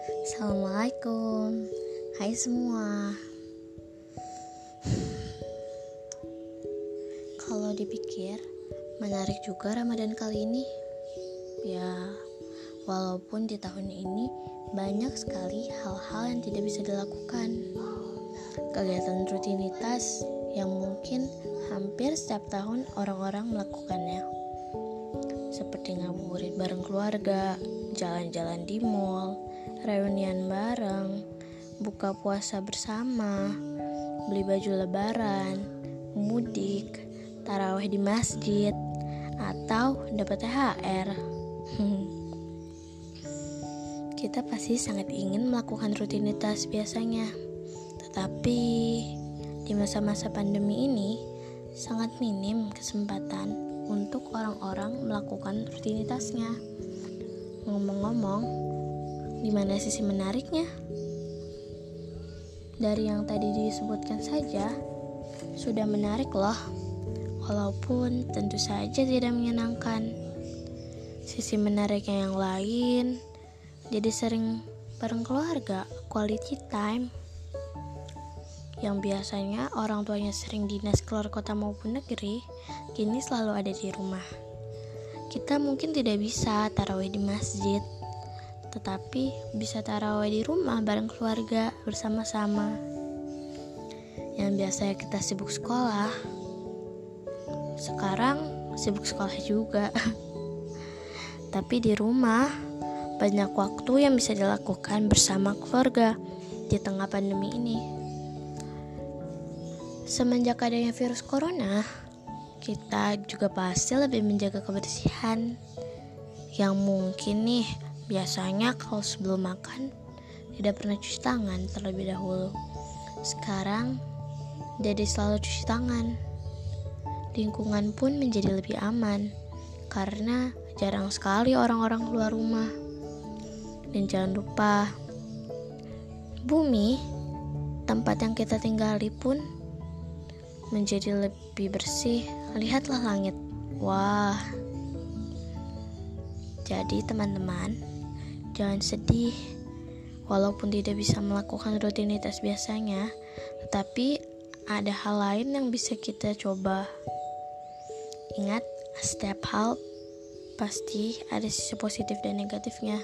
Assalamualaikum. Hai semua. Kalau dipikir Menarik juga Ramadan kali ini. Ya Walaupun di tahun ini Banyak sekali hal-hal yang tidak bisa dilakukan. Kegiatan rutinitas Yang mungkin hampir setiap tahun orang-orang melakukannya. Seperti ngabuburit bareng keluarga, jalan-jalan di mall, reunian bareng, buka puasa bersama, beli baju lebaran, mudik, taraweh di masjid, atau dapat THR. Kita pasti sangat ingin melakukan rutinitas biasanya, tetapi di masa-masa pandemi ini sangat minim kesempatan untuk orang-orang melakukan rutinitasnya. Ngomong-ngomong, di mana sisi menariknya? Dari yang tadi disebutkan saja, sudah menarik loh. Walaupun tentu saja tidak menyenangkan. Sisi menariknya yang lain, jadi sering bareng keluarga, quality time yang biasanya orang tuanya sering dinas keluar kota maupun negeri, kini selalu ada di rumah. Kita mungkin tidak bisa tarawih di masjid, tetapi bisa tarawih di rumah bareng keluarga bersama-sama. Yang biasanya kita sibuk sekolah, sekarang sibuk sekolah juga. Tapi di rumah, banyak waktu yang bisa dilakukan bersama keluarga di tengah pandemi ini. Semenjak adanya virus corona, kita juga pasti lebih menjaga kebersihan. Yang mungkin nih, biasanya kalau sebelum makan tidak pernah cuci tangan terlebih dahulu. Sekarang jadi selalu cuci tangan. Lingkungan pun menjadi lebih aman karena jarang sekali orang-orang keluar rumah. Dan jangan lupa, bumi tempat yang kita tinggali pun menjadi lebih bersih, lihatlah langit. Wah. Jadi teman-teman, jangan sedih. Walaupun tidak bisa melakukan rutinitas biasanya, tetapi ada hal lain yang bisa kita coba. Ingat, setiap hal pasti ada sisi positif dan negatifnya.